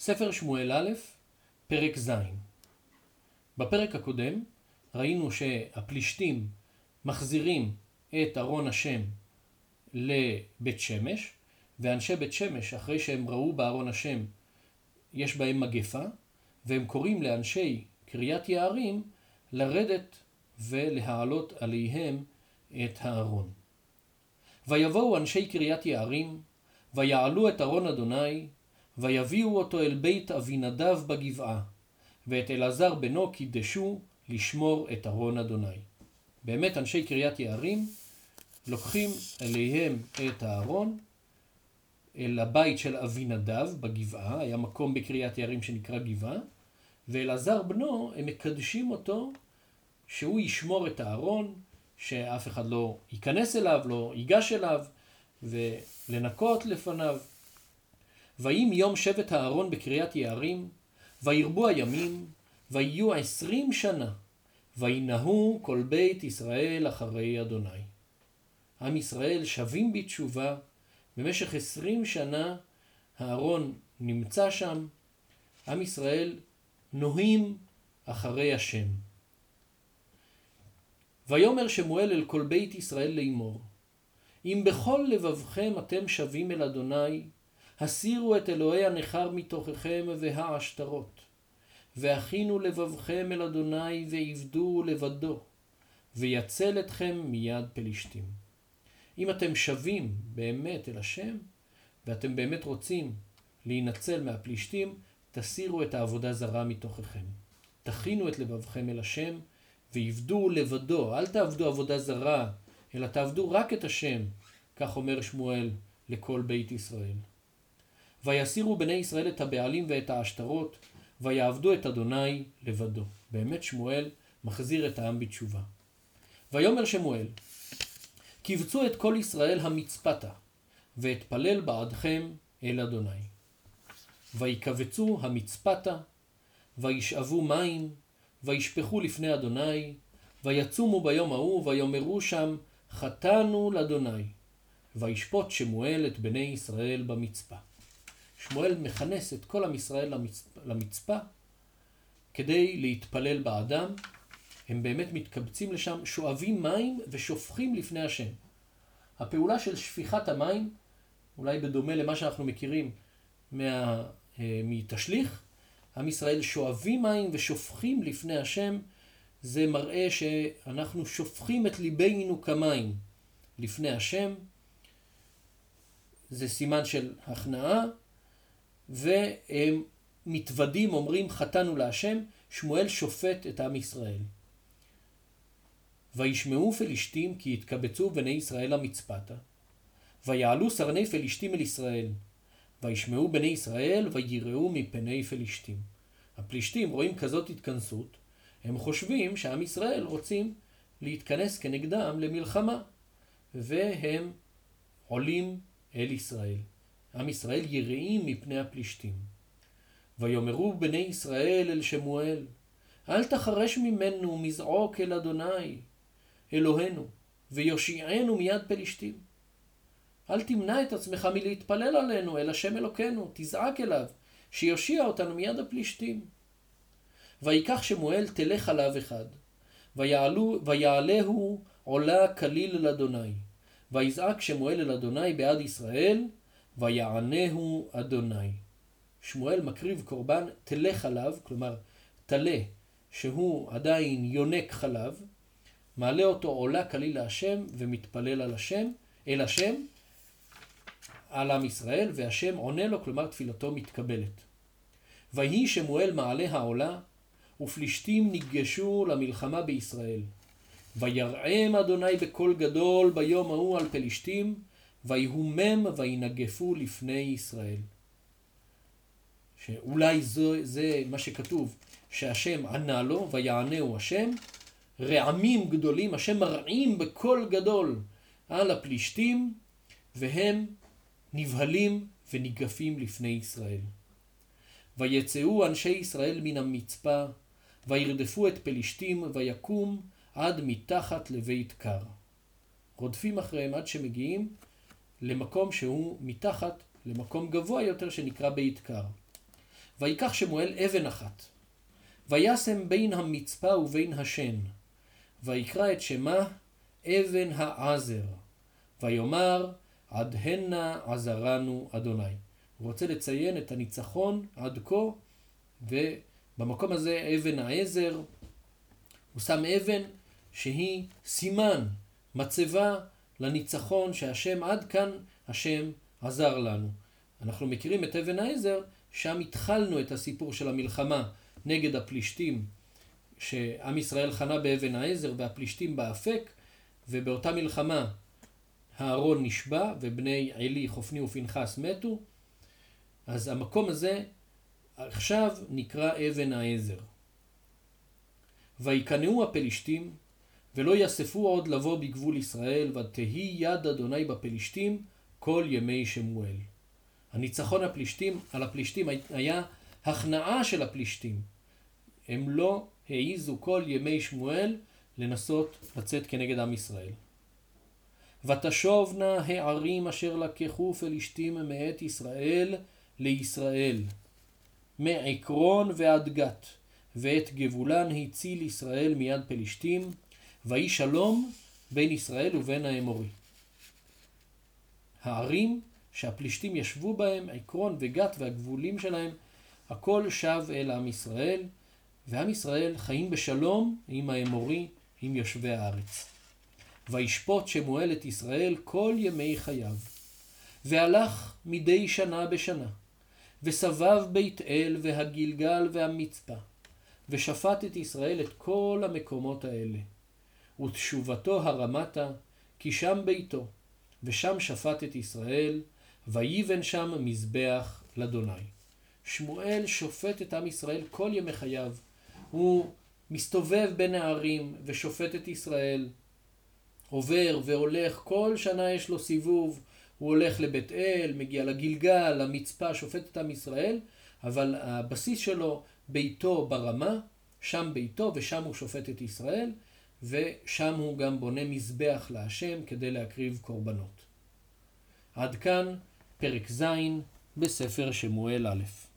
ספר שמואל א', פרק ז'. בפרק הקודם ראינו שהפלישתים מחזירים את ארון השם לבית שמש, ואנשי בית שמש, אחרי שהם ראו בארון השם, יש בהם מגפה, והם קוראים לאנשי קריית יערים לרדת ולהעלות עליהם את הארון. ויבואו אנשי קריית יערים, ויעלו את ארון אדוני, ויביאו אותו אל בית אבינדב בגבעה, ואת אלעזר בנו קידשו לשמור את ארון אדוני. באמת אנשי קריית יערים לוקחים אליהם את הארון אל הבית של אבינדב בגבעה, היה מקום בקריית יערים שנקרא גבעה, ואלעזר בנו, הם מקדשים אותו שהוא ישמור את הארון, שאף אחד לא ייכנס אליו, לא ייגש אליו, ולנקות לפניו. ויהי מיום שבט הארון בקריית יערים, וירבו הימים, ויהיו עשרים שנה, וינהו כל בית ישראל אחרי אדוני. עם ישראל שבים בתשובה, במשך עשרים שנה הארון נמצא שם, עם ישראל נוהים אחרי השם. ויאמר שמואל אל כל בית ישראל לאמור, אם בכל לבבכם אתם שבים אל אדוני, הסירו את אלוהי הנכר מתוככם והעשתרות, והכינו לבבכם אל אדוני ועבדו לבדו, ויצל אתכם מיד פלישתים. אם אתם שבים באמת אל השם, ואתם באמת רוצים להינצל מהפלישתים, תסירו את העבודה זרה מתוככם. תכינו את לבבכם אל השם, ועבדו לבדו. אל תעבדו עבודה זרה, אלא תעבדו רק את השם, כך אומר שמואל לכל בית ישראל. ויסירו בני ישראל את הבעלים ואת העשתרות, ויעבדו את אדוני לבדו. באמת שמואל מחזיר את העם בתשובה. ויאמר שמואל, קבצו את כל ישראל המצפתה, ואתפלל בעדכם אל אדוני. ויקבצו המצפתה, וישאבו מים, וישפכו לפני אדוני, ויצומו ביום ההוא, ויאמרו שם, חטאנו לאדוני. וישפוט שמואל את בני ישראל במצפה. שמואל מכנס את כל עם ישראל למצפה כדי להתפלל בעדם. הם באמת מתקבצים לשם, שואבים מים ושופכים לפני השם. הפעולה של שפיכת המים, אולי בדומה למה שאנחנו מכירים מה, אה, מתשליך, עם ישראל שואבים מים ושופכים לפני השם, זה מראה שאנחנו שופכים את ליבנו כמים לפני השם. זה סימן של הכנעה, והם מתוודים, אומרים חטאנו להשם, שמואל שופט את עם ישראל. וישמעו פלישתים כי יתקבצו בני ישראל למצפתה, ויעלו סרני פלישתים אל ישראל, וישמעו בני ישראל ויראו מפני פלישתים. הפלישתים רואים כזאת התכנסות, הם חושבים שעם ישראל רוצים להתכנס כנגדם למלחמה, והם עולים אל ישראל. עם ישראל יראים מפני הפלישתים. ויאמרו בני ישראל אל שמואל, אל תחרש ממנו מזעוק אל אדוני, אלוהינו, ויושיענו מיד פלישתים. אל תמנע את עצמך מלהתפלל עלינו, אל השם אלוקינו, תזעק אליו, שיושיע אותנו מיד הפלישתים. ויקח שמואל תלך עליו אחד, ויעלו, ויעלהו עולה כליל אל אדוני. ויזעק שמואל אל אדוני בעד ישראל, ויענהו אדוני. שמואל מקריב קורבן תלך עליו, כלומר תלה, שהוא עדיין יונק חלב, מעלה אותו עולה כליל להשם ומתפלל על השם, אל השם, על עם ישראל, והשם עונה לו, כלומר תפילתו מתקבלת. ויהי שמואל מעלה העולה, ופלישתים ניגשו למלחמה בישראל. וירעם אדוני בקול גדול ביום ההוא על פלישתים, ויהומם וינגפו לפני ישראל. שאולי זה, זה מה שכתוב, שהשם ענה לו, ויענהו השם, רעמים גדולים, השם מרעים בקול גדול על הפלישתים, והם נבהלים וניגפים לפני ישראל. ויצאו אנשי ישראל מן המצפה, וירדפו את פלישתים, ויקום עד מתחת לבית קר. רודפים אחריהם עד שמגיעים למקום שהוא מתחת למקום גבוה יותר שנקרא בית קר. ויקח שמואל אבן אחת, וישם בין המצפה ובין השן, ויקרא את שמה אבן העזר, ויאמר עד הנה עזרנו אדוני. הוא רוצה לציין את הניצחון עד כה, ובמקום הזה אבן העזר, הוא שם אבן שהיא סימן, מצבה לניצחון שהשם עד כאן, השם עזר לנו. אנחנו מכירים את אבן העזר, שם התחלנו את הסיפור של המלחמה נגד הפלישתים, שעם ישראל חנה באבן העזר והפלישתים באפק, ובאותה מלחמה הארון נשבע ובני עלי, חופני ופנחס מתו, אז המקום הזה עכשיו נקרא אבן העזר. ויקנאו הפלישתים, ולא יאספו עוד לבוא בגבול ישראל, ותהי יד אדוני בפלישתים כל ימי שמואל. הניצחון הפלישתים, על הפלישתים היה הכנעה של הפלישתים. הם לא העיזו כל ימי שמואל לנסות לצאת כנגד עם ישראל. ותשובנה הערים אשר לקחו פלישתים מאת ישראל לישראל, מעקרון ועד גת, ואת גבולן הציל ישראל מיד פלישתים, ויהי שלום בין ישראל ובין האמורי. הערים שהפלישתים ישבו בהם, עקרון וגת והגבולים שלהם, הכל שב אל עם ישראל, ועם ישראל חיים בשלום עם האמורי, עם יושבי הארץ. וישפוט שמואל את ישראל כל ימי חייו. והלך מדי שנה בשנה, וסבב בית אל והגלגל והמצפה, ושפט את ישראל את כל המקומות האלה. ותשובתו הרמתה, כי שם ביתו, ושם שפט את ישראל, ויבן שם מזבח לאדוני. שמואל שופט את עם ישראל כל ימי חייו. הוא מסתובב בין הערים ושופט את ישראל. עובר והולך, כל שנה יש לו סיבוב. הוא הולך לבית אל, מגיע לגלגל, למצפה, שופט את עם ישראל, אבל הבסיס שלו, ביתו ברמה, שם ביתו ושם הוא שופט את ישראל, ושם הוא גם בונה מזבח להשם כדי להקריב קורבנות. עד כאן פרק ז' בספר שמואל א'.